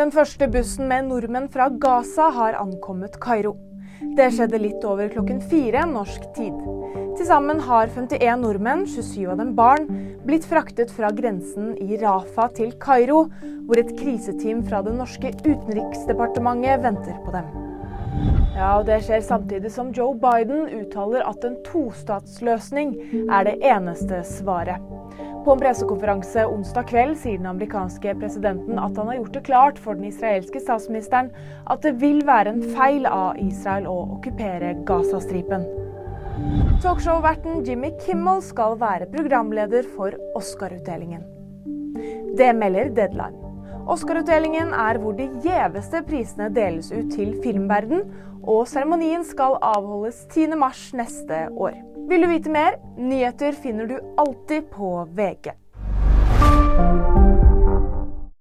Den første bussen med nordmenn fra Gaza har ankommet Kairo. Det skjedde litt over klokken fire norsk tid. Til sammen har 51 nordmenn, 27 av dem barn, blitt fraktet fra grensen i Rafa til Kairo, hvor et kriseteam fra det norske utenriksdepartementet venter på dem. Ja, og Det skjer samtidig som Joe Biden uttaler at en tostatsløsning er det eneste svaret. På en pressekonferanse onsdag kveld sier den amerikanske presidenten at han har gjort det klart for den israelske statsministeren at det vil være en feil av Israel å okkupere Gazastripen. Talkshow-verten Jimmy Kimmel skal være programleder for Oscar-utdelingen. Det melder Deadline. Oscar-utdelingen er hvor de gjeveste prisene deles ut til filmverden, og seremonien skal avholdes 10.3 neste år. Vil du vite mer? Nyheter finner du alltid på VG.